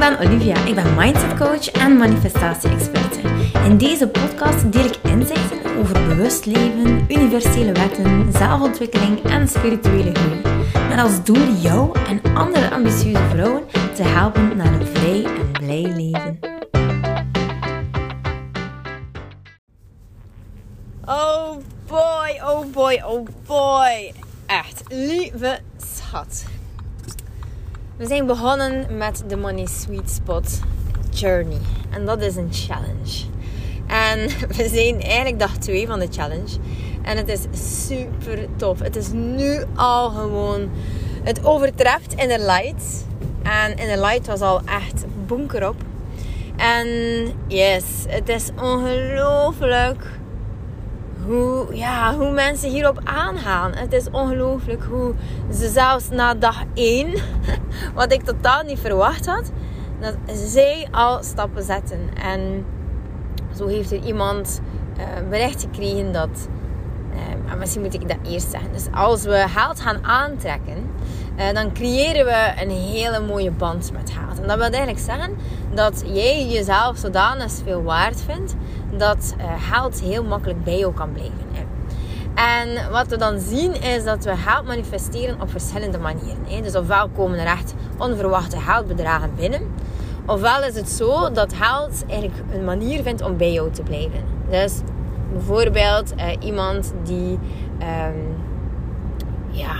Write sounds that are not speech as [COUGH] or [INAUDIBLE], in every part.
ben Olivia. Ik ben mindset coach en manifestatie-experte. In deze podcast deel ik inzichten over bewust leven, universele wetten, zelfontwikkeling en spirituele groei. Met als doel jou en andere ambitieuze vrouwen te helpen naar een vrij en blij leven. Oh boy, oh boy, oh boy. Echt, lieve schat. We zijn begonnen met de Money Sweet Spot Journey. En dat is een challenge. En [LAUGHS] we zijn eigenlijk dag 2 van de challenge. En het is super tof. Het is nu al gewoon... Het overtreft in de light. En in de light was al echt bunker op. En yes, het is ongelooflijk hoe, ja, hoe mensen hierop aangaan. Het is ongelooflijk hoe ze zelfs na dag 1, [LAUGHS] wat ik totaal niet verwacht had, dat zij al stappen zetten. En zo heeft er iemand uh, bericht gekregen dat. Uh, misschien moet ik dat eerst zeggen. Dus als we geld gaan aantrekken, uh, dan creëren we een hele mooie band met geld. En dat wil eigenlijk zeggen dat jij jezelf zodanig veel waard vindt dat uh, geld heel makkelijk bij jou kan blijven. En wat we dan zien is dat we geld manifesteren op verschillende manieren. Dus ofwel komen er echt onverwachte geldbedragen binnen. Ofwel is het zo dat geld eigenlijk een manier vindt om bij jou te blijven. Dus bijvoorbeeld uh, iemand die um, ja,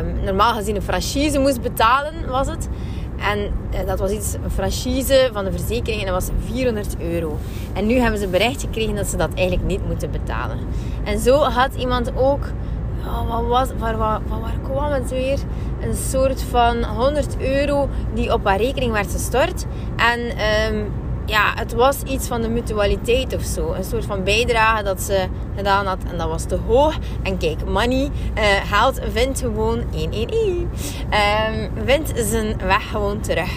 um, normaal gezien een franchise moest betalen, was het. En eh, dat was iets, een franchise van de verzekering en dat was 400 euro. En nu hebben ze bericht gekregen dat ze dat eigenlijk niet moeten betalen. En zo had iemand ook, wat was, waar, waar, waar kwam het weer? Een soort van 100 euro die op haar rekening werd gestort. En um, ja, het was iets van de mutualiteit of zo. Een soort van bijdrage dat ze gedaan had. En dat was te hoog. En kijk, money uh, haalt, vindt gewoon 1 1 1. Um, vindt zijn weg gewoon terug.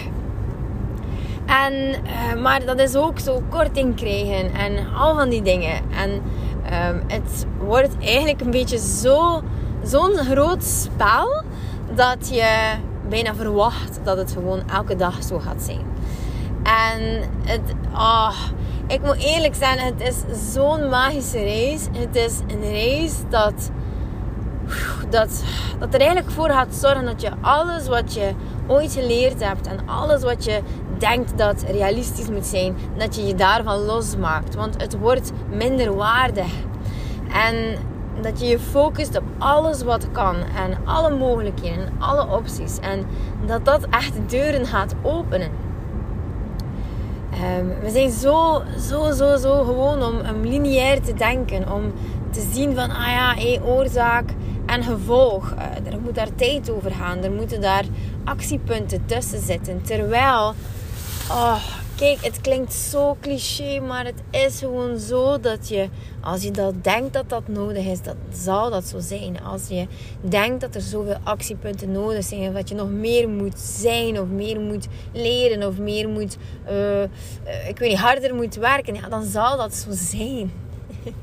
En, uh, maar dat is ook zo korting krijgen en al van die dingen. En um, het wordt eigenlijk een beetje zo, zo'n groot spel dat je bijna verwacht dat het gewoon elke dag zo gaat zijn. En het, oh, ik moet eerlijk zijn, het is zo'n magische reis. Het is een reis dat, dat, dat er eigenlijk voor gaat zorgen dat je alles wat je ooit geleerd hebt en alles wat je denkt dat realistisch moet zijn, dat je je daarvan losmaakt. Want het wordt minder waardig. En dat je je focust op alles wat kan en alle mogelijkheden en alle opties. En dat dat echt deuren gaat openen. Um, we zijn zo, zo, zo, zo gewoon om, om lineair te denken. Om te zien van, ah ja, hey, oorzaak en gevolg. Uh, er moet daar tijd over gaan. Er moeten daar actiepunten tussen zitten. Terwijl, oh, Kijk, het klinkt zo cliché, maar het is gewoon zo dat je, als je dat denkt dat dat nodig is, dat zal dat zo zijn. Als je denkt dat er zoveel actiepunten nodig zijn, of dat je nog meer moet zijn, of meer moet leren, of meer moet, uh, ik weet niet, harder moet werken, ja, dan zal dat zo zijn.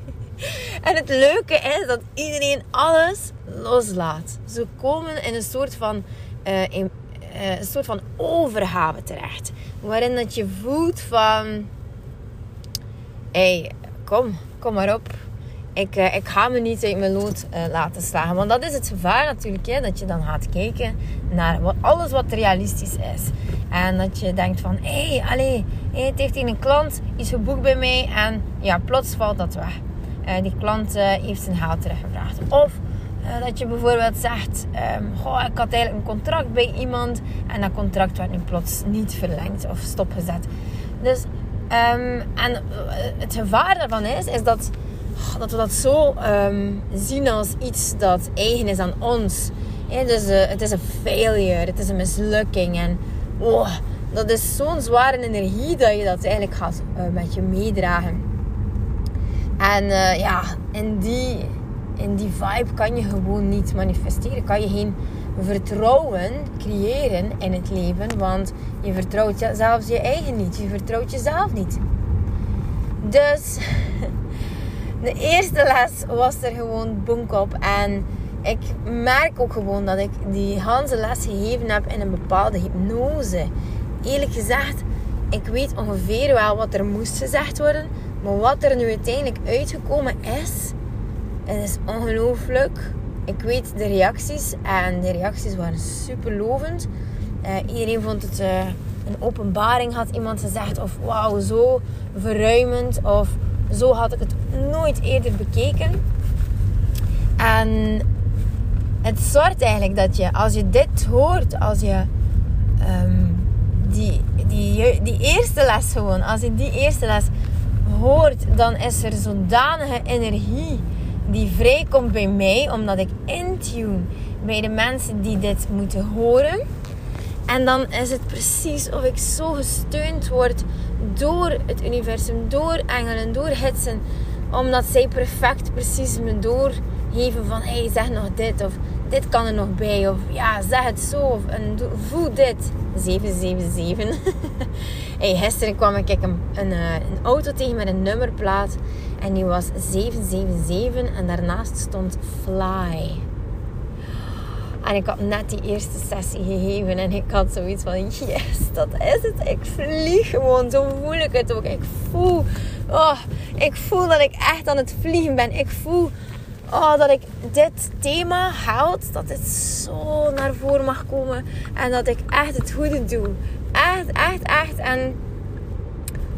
[LAUGHS] en het leuke is dat iedereen alles loslaat. Ze komen in een soort van uh, een soort van overgave terecht. Waarin dat je voelt van... Hey, kom, kom maar op. Ik, uh, ik ga me niet uit mijn lood uh, laten slagen. Want dat is het gevaar natuurlijk. Hè, dat je dan gaat kijken naar alles wat realistisch is. En dat je denkt van... Hé, hey, allee, het heeft hier een klant iets geboekt bij mij. En ja, plots valt dat weg. Die klant heeft zijn geld teruggevraagd. Of uh, dat je bijvoorbeeld zegt, um, goh, ik had eigenlijk een contract bij iemand en dat contract werd nu plots niet verlengd of stopgezet. Dus, um, en uh, het gevaar daarvan is, is dat, oh, dat we dat zo um, zien als iets dat eigen is aan ons. Dus uh, het is een failure, het is een mislukking en oh, dat is zo'n zware energie dat je dat eigenlijk gaat met je meedragen. En ja, in die in die vibe kan je gewoon niet manifesteren. Kan je geen vertrouwen creëren in het leven. Want je vertrouwt zelfs je eigen niet. Je vertrouwt jezelf niet. Dus [LAUGHS] de eerste les was er gewoon bonk op. En ik merk ook gewoon dat ik die hele les gegeven heb in een bepaalde hypnose. eerlijk gezegd, ik weet ongeveer wel wat er moest gezegd worden. Maar wat er nu uiteindelijk uitgekomen is, het is ongelooflijk. Ik weet de reacties en de reacties waren super lovend. Uh, iedereen vond het uh, een openbaring, had iemand gezegd. Of wauw, zo verruimend. Of zo had ik het nooit eerder bekeken. En het zorgt eigenlijk dat je, als je dit hoort, als je um, die, die, die eerste les gewoon, als je die eerste les hoort, dan is er zodanige energie die vrijkomt bij mij, omdat ik intune bij de mensen die dit moeten horen. En dan is het precies of ik zo gesteund word door het universum, door engelen, door hitsen. Omdat zij perfect precies me doorgeven van hey, zeg nog dit of dit kan er nog bij. Of ja, zeg het zo. Of voel dit. 777. [LAUGHS] hey, gisteren kwam ik een, een, eh, een auto tegen met een nummerplaat. En die was 777. En daarnaast stond Fly. En ik had net die eerste sessie gegeven en ik had zoiets van, yes, dat is het. Ik vlieg gewoon, zo voel ik het ook. Ik voel, oh, ik voel dat ik echt aan het vliegen ben. Ik voel oh, dat ik dit thema houd, dat het zo naar voren mag komen en dat ik echt het goede doe. Echt, echt, echt. En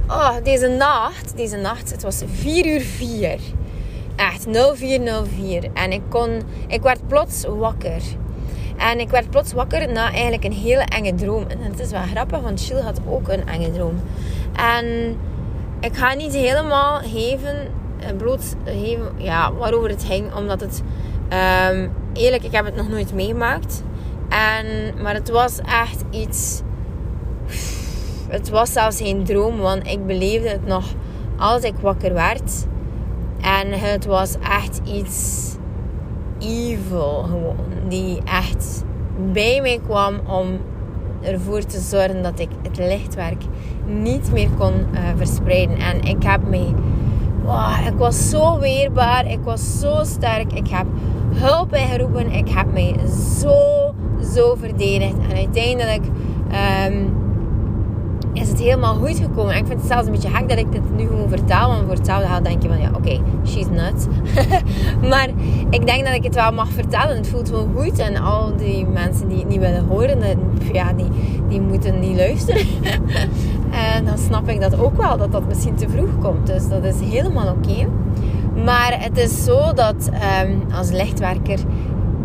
oh, deze nacht, deze nacht, het was 4 uur 4. Echt 0404. En ik kon, ik werd plots wakker. En ik werd plots wakker na eigenlijk een hele enge droom. En het is wel grappig, want Chill had ook een enge droom. En ik ga niet helemaal geven, eh, bloot geven ja, waarover het ging. Omdat het, um, eerlijk, ik heb het nog nooit meegemaakt. En, maar het was echt iets... Het was zelfs geen droom, want ik beleefde het nog als ik wakker werd. En het was echt iets evil gewoon. Die echt bij mij kwam om ervoor te zorgen dat ik het lichtwerk niet meer kon uh, verspreiden. En ik heb mij... Wow, ik was zo weerbaar. Ik was zo sterk. Ik heb hulp ingeroepen. Ik heb mij zo, zo verdedigd. En uiteindelijk... Um, is het helemaal goed gekomen. En ik vind het zelfs een beetje gek dat ik dit nu gewoon vertel. Want voor hetzelfde gaat denk je van ja, oké, she's nuts. [LAUGHS] maar ik denk dat ik het wel mag vertellen. Het voelt wel goed. En al die mensen die het niet willen horen, ja, die, die moeten niet luisteren. [LAUGHS] en dan snap ik dat ook wel, dat dat misschien te vroeg komt. Dus dat is helemaal oké. Maar het is zo dat um, als lichtwerker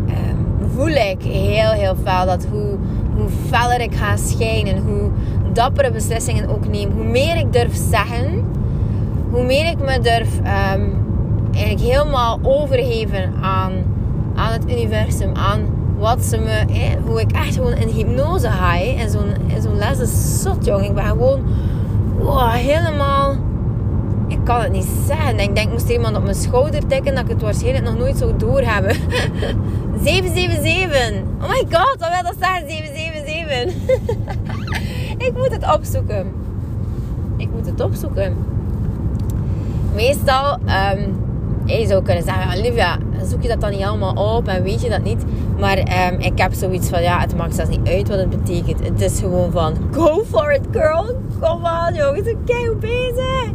um, voel ik heel, heel veel dat hoe, hoe feller ik ga schijnen, hoe dappere beslissingen ook neem, hoe meer ik durf zeggen, hoe meer ik me durf um, eigenlijk helemaal overgeven aan, aan het universum, aan wat ze me, hoe ik echt gewoon in hypnose ga. En zo'n zo'n les is zot, jong. Ik ben gewoon wow, helemaal. Ik kan het niet zeggen. Ik denk, moest iemand op mijn schouder tikken, dat ik het waarschijnlijk nog nooit zou doorhebben. 777. Oh my god, wat wil dat zeggen? 777. [LAUGHS] Ik moet het opzoeken. Ik moet het opzoeken. Meestal, um, je zou kunnen zeggen, Olivia, zoek je dat dan niet allemaal op en weet je dat niet? Maar um, ik heb zoiets van, ja, het maakt zelfs niet uit wat het betekent. Het is gewoon van, go for it girl. Kom aan jongens, ik ben bezig.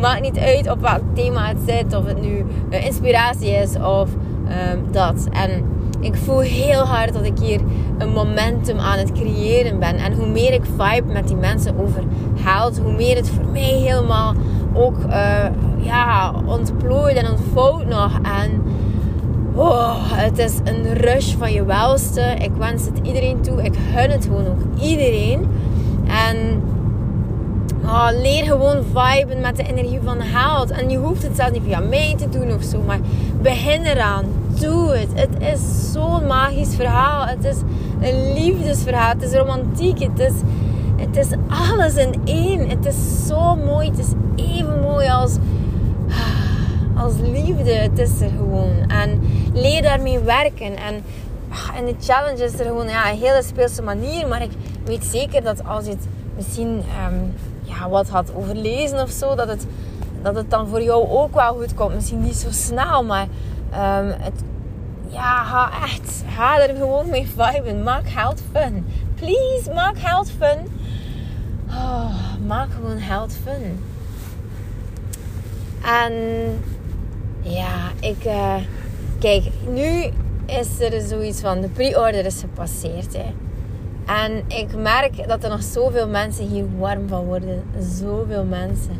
Maakt niet uit op welk thema het zit. Of het nu een inspiratie is of um, dat. En ik voel heel hard dat ik hier een momentum aan het creëren ben. En hoe meer ik vibe met die mensen over haalt, hoe meer het voor mij helemaal ook uh, ja, ontplooit en ontvouwt nog. En oh, het is een rush van je welste. Ik wens het iedereen toe. Ik gun het gewoon ook iedereen. En oh, leer gewoon viben met de energie van haalt. En je hoeft het zelfs niet via mij te doen of zo. Maar begin eraan doe het. Het is zo'n magisch verhaal. Het is een liefdesverhaal. Het is romantiek. Het is, het is alles in één. Het is zo mooi. Het is even mooi als, als liefde. Het is er gewoon. En leer daarmee werken. En, en de challenge is er gewoon ja, een hele speelse manier. Maar ik weet zeker dat als je het misschien um, ja, wat had overlezen of zo, dat het, dat het dan voor jou ook wel goed komt. Misschien niet zo snel, maar Um, het, ja, ga echt, ga er gewoon mee viben. Maak geld fun. Please, maak geld fun. Oh, maak gewoon held fun. En ja, ik. Uh, kijk, nu is er zoiets van: de pre-order is gepasseerd. Hè. En ik merk dat er nog zoveel mensen hier warm van worden. Zoveel mensen.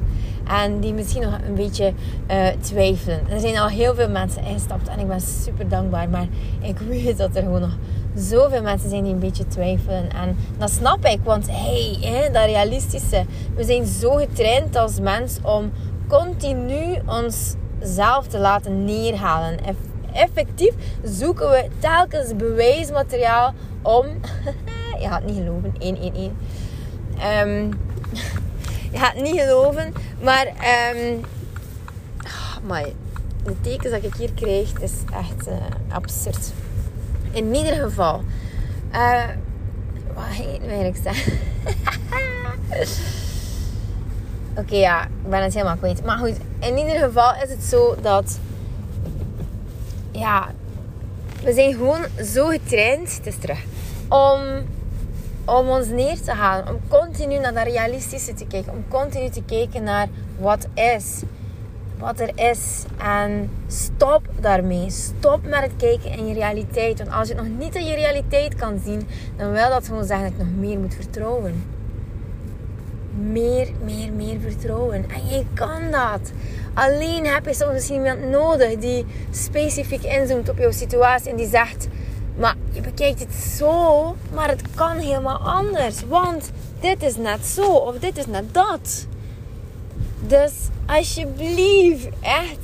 En die misschien nog een beetje uh, twijfelen. Er zijn al heel veel mensen ingestapt en ik ben super dankbaar. Maar ik weet dat er gewoon nog zoveel mensen zijn die een beetje twijfelen. En dat snap ik, want hey, dat realistische. We zijn zo getraind als mens om continu onszelf te laten neerhalen. Effectief zoeken we telkens bewijsmateriaal om. [LAUGHS] je gaat niet geloven, 111. Um, ehm, [LAUGHS] je gaat niet geloven, maar. Um, maar de tekens dat ik hier krijg, is echt uh, absurd. In ieder geval. Uh, wat ging ik zeggen? [LAUGHS] Oké, ja, ik ben het helemaal kwijt. Maar goed, in ieder geval is het zo dat... Ja, we zijn gewoon zo getraind, het is terug, om, om ons neer te halen. Om continu naar dat realistische te kijken. Om continu te kijken naar wat is wat er is. En stop daarmee. Stop met het kijken in je realiteit. Want als je het nog niet in je realiteit kan zien, dan wil dat gewoon zeggen dat je nog meer moet vertrouwen. Meer, meer, meer vertrouwen. En je kan dat. Alleen heb je soms misschien iemand nodig die specifiek inzoomt op jouw situatie en die zegt: Maar je bekijkt het zo, maar het kan helemaal anders. Want dit is net zo of dit is net dat. Dus alsjeblieft, echt.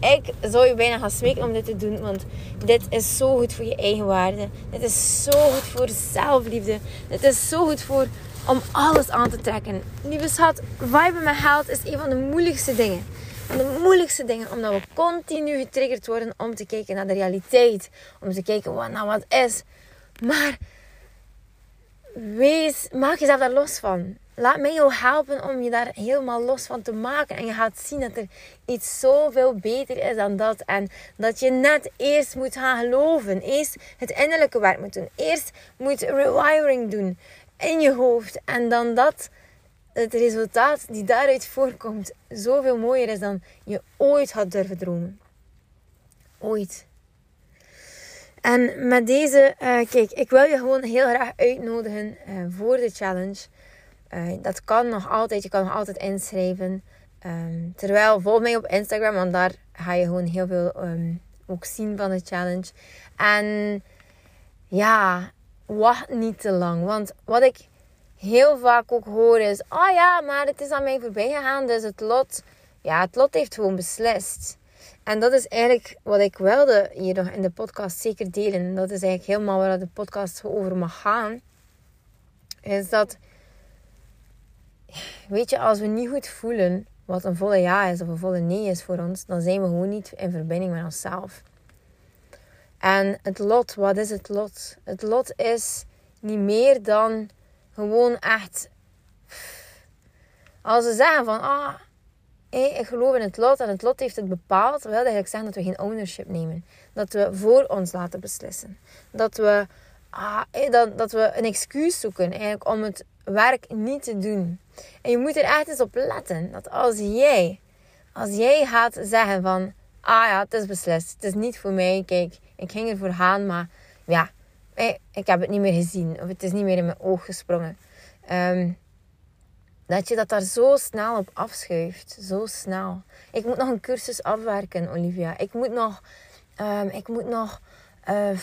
Ik zou je bijna gaan smeken om dit te doen. Want dit is zo goed voor je eigen waarde. Dit is zo goed voor zelfliefde. Dit is zo goed voor om alles aan te trekken. Lieve schat, viben met geld is een van de moeilijkste dingen. En de moeilijkste dingen, omdat we continu getriggerd worden om te kijken naar de realiteit. Om te kijken wat nou wat is. Maar wees, maak jezelf daar los van. Laat mij jou helpen om je daar helemaal los van te maken. En je gaat zien dat er iets zoveel beter is dan dat. En dat je net eerst moet gaan geloven. Eerst het innerlijke werk moet doen. Eerst moet rewiring doen in je hoofd. En dan dat het resultaat die daaruit voorkomt zoveel mooier is dan je ooit had durven dromen. Ooit. En met deze, uh, kijk, ik wil je gewoon heel graag uitnodigen uh, voor de challenge. Uh, dat kan nog altijd, je kan nog altijd inschrijven. Um, terwijl, volg mij op Instagram, want daar ga je gewoon heel veel um, ook zien van de challenge. En ja, wacht niet te lang. Want wat ik heel vaak ook hoor is: oh ja, maar het is aan mij voorbij gegaan, dus het lot, ja, het lot heeft gewoon beslist. En dat is eigenlijk wat ik wilde hier nog in de podcast zeker delen. Dat is eigenlijk helemaal waar de podcast over mag gaan. Is dat, weet je, als we niet goed voelen wat een volle ja is of een volle nee is voor ons, dan zijn we gewoon niet in verbinding met onszelf. En het lot, wat is het lot? Het lot is niet meer dan gewoon echt. Als ze zeggen van, ah, ik geloof in het lot en het lot heeft het bepaald, wil eigenlijk zeggen dat we geen ownership nemen. Dat we voor ons laten beslissen. Dat we, ah, dat, dat we een excuus zoeken eigenlijk om het werk niet te doen. En je moet er echt eens op letten dat als jij, als jij gaat zeggen van, ah ja, het is beslist, het is niet voor mij, kijk, ik ging ervoor gaan, maar ja, ik heb het niet meer gezien of het is niet meer in mijn oog gesprongen. Um, dat je dat daar zo snel op afschuift. Zo snel. Ik moet nog een cursus afwerken, Olivia. Ik moet nog... Um, ik moet nog... Uh,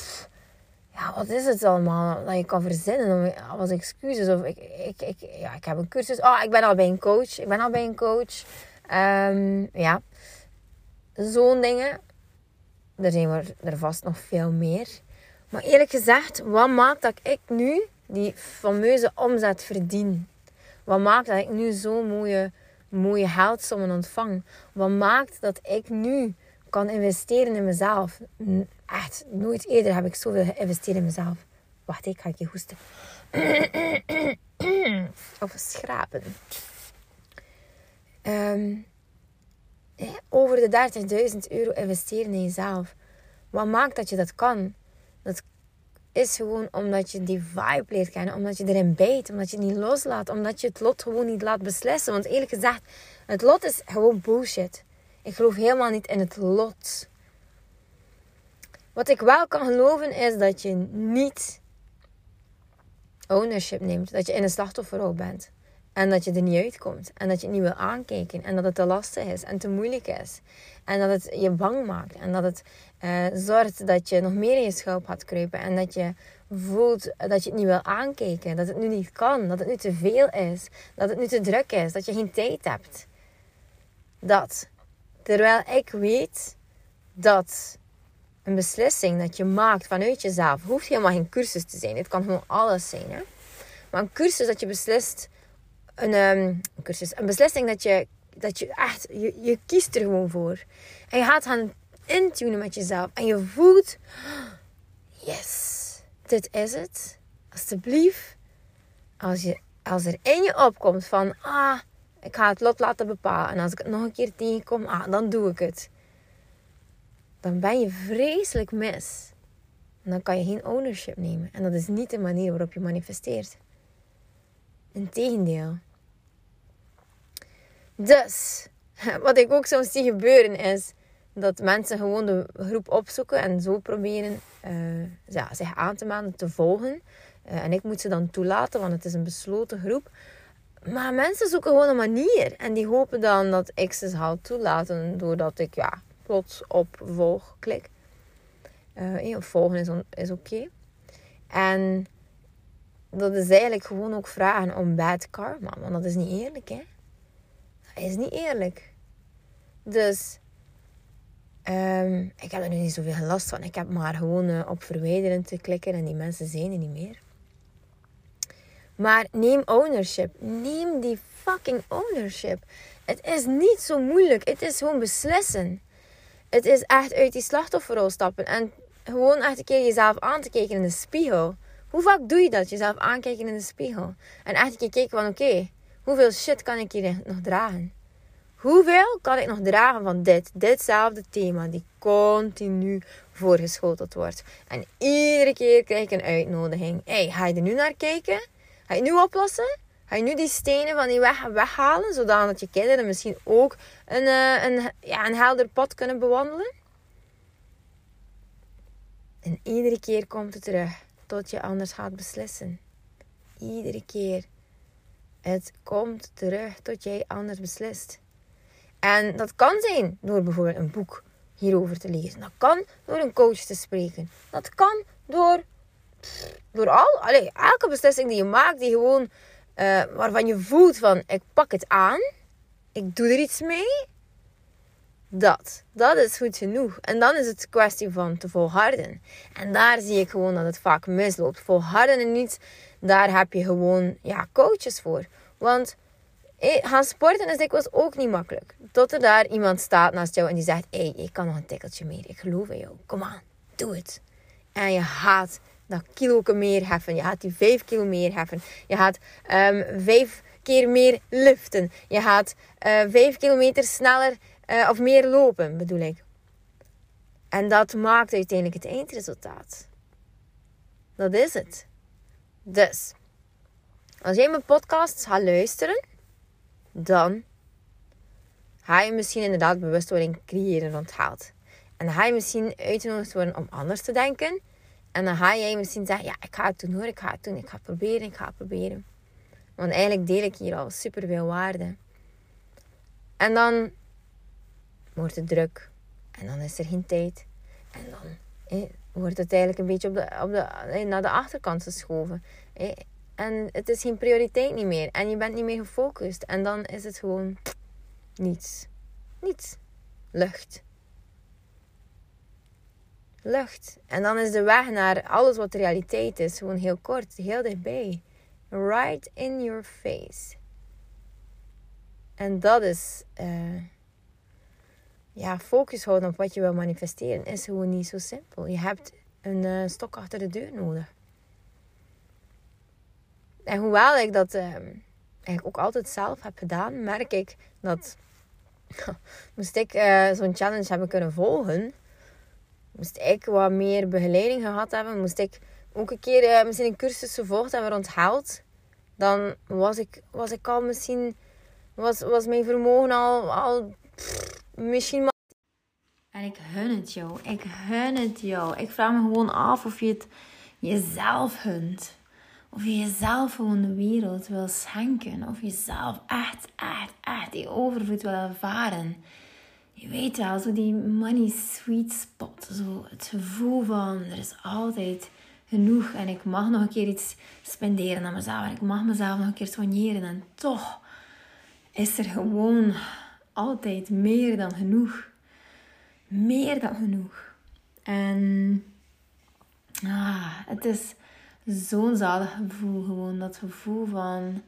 ja, wat is het allemaal dat je kan verzinnen als excuses? Of ik, ik, ik, ja, ik heb een cursus. Oh, ik ben al bij een coach. Ik ben al bij een coach. Um, ja. Zo'n dingen. Er zijn er, er vast nog veel meer. Maar eerlijk gezegd, wat maakt dat ik nu die fameuze omzet verdien? Wat maakt dat ik nu zo'n mooie, mooie geldsommen ontvang? Wat maakt dat ik nu kan investeren in mezelf? Echt, nooit eerder heb ik zoveel geïnvesteerd in mezelf. Wacht, ik ga je hoesten. [CLEARS THROAT] of schrapen. Um, over de 30.000 euro investeren in jezelf. Wat maakt dat je dat kan? Dat is gewoon omdat je die vibe leert kennen. Omdat je erin bijt. Omdat je het niet loslaat. Omdat je het lot gewoon niet laat beslissen. Want eerlijk gezegd, het lot is gewoon bullshit. Ik geloof helemaal niet in het lot. Wat ik wel kan geloven is dat je niet ownership neemt. Dat je in een slachtofferrol bent. En dat je er niet uitkomt. En dat je het niet wil aankijken. En dat het te lastig is en te moeilijk is. En dat het je bang maakt. En dat het uh, zorgt dat je nog meer in je schulp gaat kruipen. En dat je voelt dat je het niet wil aankijken. Dat het nu niet kan. Dat het nu te veel is. Dat het nu te druk is. Dat je geen tijd hebt. Dat. Terwijl ik weet dat een beslissing dat je maakt vanuit jezelf hoeft helemaal geen cursus te zijn. Het kan gewoon alles zijn. Hè? Maar een cursus dat je beslist, een, um, een cursus, een beslissing dat je, dat je echt, je, je kiest er gewoon voor. En je gaat gaan intunen met jezelf. En je voelt, yes, dit is het. Alsjeblieft, als, je, als er in je opkomt van, ah, ik ga het lot laten bepalen. En als ik het nog een keer tegenkom, ah, dan doe ik het. Dan ben je vreselijk mis. En dan kan je geen ownership nemen. En dat is niet de manier waarop je manifesteert. Integendeel. Dus, [LAUGHS] wat ik ook soms zie gebeuren is dat mensen gewoon de groep opzoeken en zo proberen uh, ja, zich aan te melden, te volgen. Uh, en ik moet ze dan toelaten, want het is een besloten groep. Maar mensen zoeken gewoon een manier. En die hopen dan dat ik ze zal toelaten doordat ik ja, plots op volg klik. Uh, volgen is, is oké. En dat is eigenlijk gewoon ook vragen om bad karma. Want dat is niet eerlijk, hè. Is niet eerlijk. Dus um, ik heb er nu niet zoveel last van. Ik heb maar gewoon uh, op verwijderen te klikken en die mensen zijn er niet meer. Maar neem ownership. Neem die fucking ownership. Het is niet zo moeilijk. Het is gewoon beslissen. Het is echt uit die slachtofferrol stappen. En gewoon echt een keer jezelf aan te kijken in de spiegel. Hoe vaak doe je dat? Jezelf aankijken in de spiegel. En echt een keer kijken van oké, hoeveel shit kan ik hier nog dragen? Hoeveel kan ik nog dragen van dit, ditzelfde thema die continu voorgeschoteld wordt? En iedere keer krijg ik een uitnodiging. hey, ga je er nu naar kijken? Ga je nu oplossen? Ga je nu die stenen van die weg weghalen, zodat je kinderen misschien ook een, uh, een, ja, een helder pad kunnen bewandelen? En iedere keer komt het terug tot je anders gaat beslissen. Iedere keer. Het komt terug tot jij anders beslist. En dat kan zijn door bijvoorbeeld een boek hierover te lezen. Dat kan door een coach te spreken. Dat kan door, door al, allez, elke beslissing die je maakt, die gewoon, uh, waarvan je voelt van ik pak het aan, ik doe er iets mee. Dat, dat is goed genoeg. En dan is het kwestie van te volharden. En daar zie ik gewoon dat het vaak misloopt. Volharden en niet, daar heb je gewoon ja, coaches voor. Want gaan sporten is dikwijls ook niet makkelijk. Tot er daar iemand staat naast jou en die zegt: Hé, hey, ik kan nog een tikkeltje meer. Ik geloof in jou. Kom aan, doe het. En je gaat dat kilo meer heffen. Je gaat die vijf kilo meer heffen. Je gaat um, vijf keer meer liften. Je gaat uh, vijf kilometer sneller uh, of meer lopen, bedoel ik. En dat maakt uiteindelijk het eindresultaat. Dat is het. Dus, als jij mijn podcasts gaat luisteren dan ga je misschien inderdaad bewustwording creëren rond geld. En dan ga je misschien uitgenodigd worden om anders te denken. En dan ga jij misschien zeggen, ja, ik ga het doen hoor, ik ga het doen, ik ga het proberen, ik ga het proberen. Want eigenlijk deel ik hier al superveel waarde. En dan wordt het druk. En dan is er geen tijd. En dan wordt het eigenlijk een beetje op de, op de, eh, naar de achterkant geschoven. Eh, en het is geen prioriteit niet meer. En je bent niet meer gefocust. En dan is het gewoon niets. Niets. Lucht. Lucht. En dan is de weg naar alles wat realiteit is gewoon heel kort, heel dichtbij. Right in your face. En dat is. Uh, ja, focus houden op wat je wil manifesteren is gewoon niet zo simpel. Je hebt een uh, stok achter de deur nodig. En hoewel ik dat uh, eigenlijk ook altijd zelf heb gedaan, merk ik dat [LAUGHS] moest ik uh, zo'n challenge hebben kunnen volgen, moest ik wat meer begeleiding gehad hebben, moest ik ook een keer uh, misschien een cursus gevolgd en weer onthaald, dan was ik, was ik al misschien, was, was mijn vermogen al, al misschien maar. En ik hun het jou, ik hun het jou. Ik vraag me gewoon af of je het jezelf hunt. Of je jezelf gewoon de wereld wil schenken. Of je zelf echt, echt, echt die overvloed wil ervaren. Je weet wel, zo die money sweet spot. Zo het gevoel van er is altijd genoeg. En ik mag nog een keer iets spenderen aan mezelf. En ik mag mezelf nog een keer soigneren. En toch is er gewoon altijd meer dan genoeg. Meer dan genoeg. En ah, het is zo'n zalig gevoel. Gewoon dat gevoel van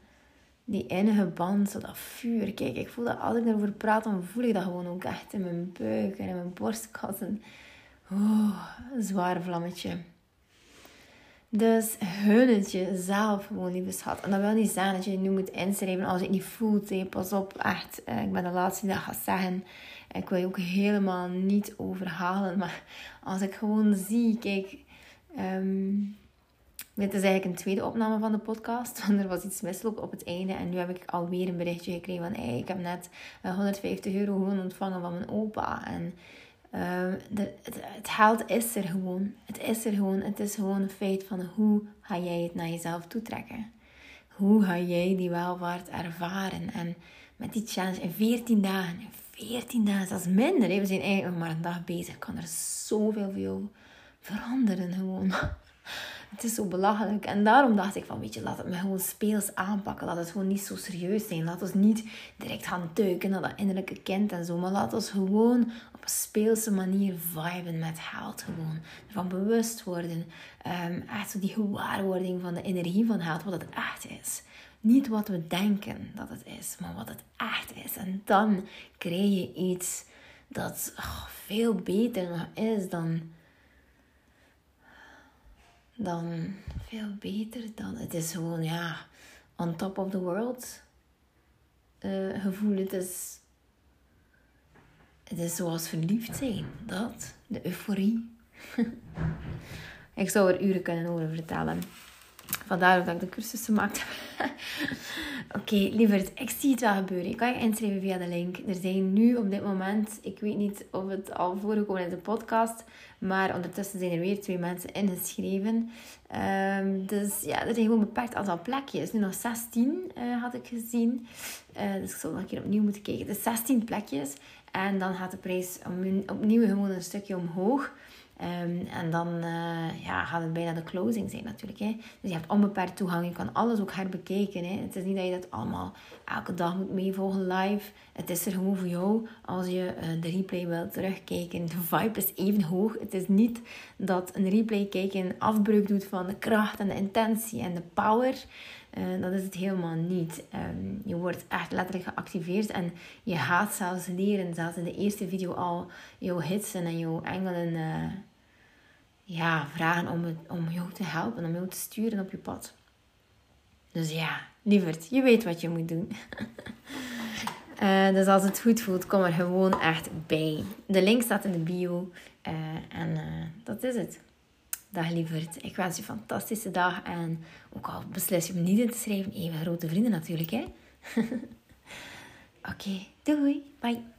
die innige band, zo dat vuur. Kijk, ik voel dat als ik erover praat, dan voel ik dat gewoon ook echt in mijn buik en in mijn borstkassen. Oh, een zwaar vlammetje. Dus hun het jezelf gewoon, lieve schat. En dat wil niet zeggen dat je je nu moet inschrijven als je het niet voelt. Hey, pas op, echt. Eh, ik ben de laatste die dat gaat zeggen. Ik wil je ook helemaal niet overhalen. Maar als ik gewoon zie, kijk... Um, dit is eigenlijk een tweede opname van de podcast. [LAUGHS] Want er was iets misloop op het einde. En nu heb ik alweer een berichtje gekregen van... Ik heb net 150 euro gewoon ontvangen van mijn opa. En de, het, het is er gewoon. Het is er gewoon. Het is gewoon een feit van hoe ga jij het naar jezelf toetrekken. Hoe ga jij die welvaart ervaren. En met die challenge in 14 dagen. 14 dagen, dat minder. Hè? We zijn eigenlijk maar een dag bezig. Kan er zoveel veel veranderen gewoon. Het is zo belachelijk. En daarom dacht ik van, weet je, laat het me gewoon speels aanpakken. Laat het gewoon niet zo serieus zijn. Laat ons niet direct gaan duiken naar dat innerlijke kind en zo. Maar laat ons gewoon op een speelse manier viben met geld gewoon. Van bewust worden. Um, echt zo die gewaarwording van de energie van geld. Wat het echt is. Niet wat we denken dat het is, maar wat het echt is. En dan krijg je iets dat oh, veel beter is dan dan veel beter dan. Het is gewoon, ja, on top of the world gevoel. Het is, het is zoals verliefd zijn. Dat, de euforie. [LAUGHS] ik zou er uren kunnen over vertellen. Vandaar dat ik de cursus gemaakt heb. [LAUGHS] Oké, okay, lieverd, ik zie het wel gebeuren. Ik kan je inschrijven via de link. Er zijn nu op dit moment, ik weet niet of het al voorgekomen is in de podcast, maar ondertussen zijn er weer twee mensen ingeschreven. Um, dus ja, er zijn gewoon beperkt aantal plekjes. Nu nog 16 uh, eh, had ik gezien. Uh, dus ik zal nog een keer opnieuw moeten kijken. Dus 16 plekjes. En dan gaat de prijs opnieuw gewoon een stukje omhoog. Um, en dan uh, ja, gaat het bijna de closing zijn natuurlijk. Hè. Dus je hebt onbeperkt toegang. Je kan alles ook herbekijken. Hè. Het is niet dat je dat allemaal elke dag moet meevolgen live. Het is er gewoon voor jou als je uh, de replay wilt terugkijken. De vibe is even hoog. Het is niet dat een replay kijken afbreuk doet van de kracht en de intentie en de power. Uh, dat is het helemaal niet. Um, je wordt echt letterlijk geactiveerd en je gaat zelfs leren, zelfs in de eerste video al, jouw hitsen en jouw engelen ja, vragen om, om jou te helpen, om jou te sturen op je pad. Dus ja, lieverd, je weet wat je moet doen. uh, [LAUGHS] dus als het goed voelt, kom er gewoon echt bij. De link staat in de bio. Uh, en uh, dat is het. Dag lieverd. Ik wens je een fantastische dag. En ook al beslis je om niet in te schrijven, even grote vrienden natuurlijk. hè. [LAUGHS] Oké, doei. Bye.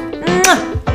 木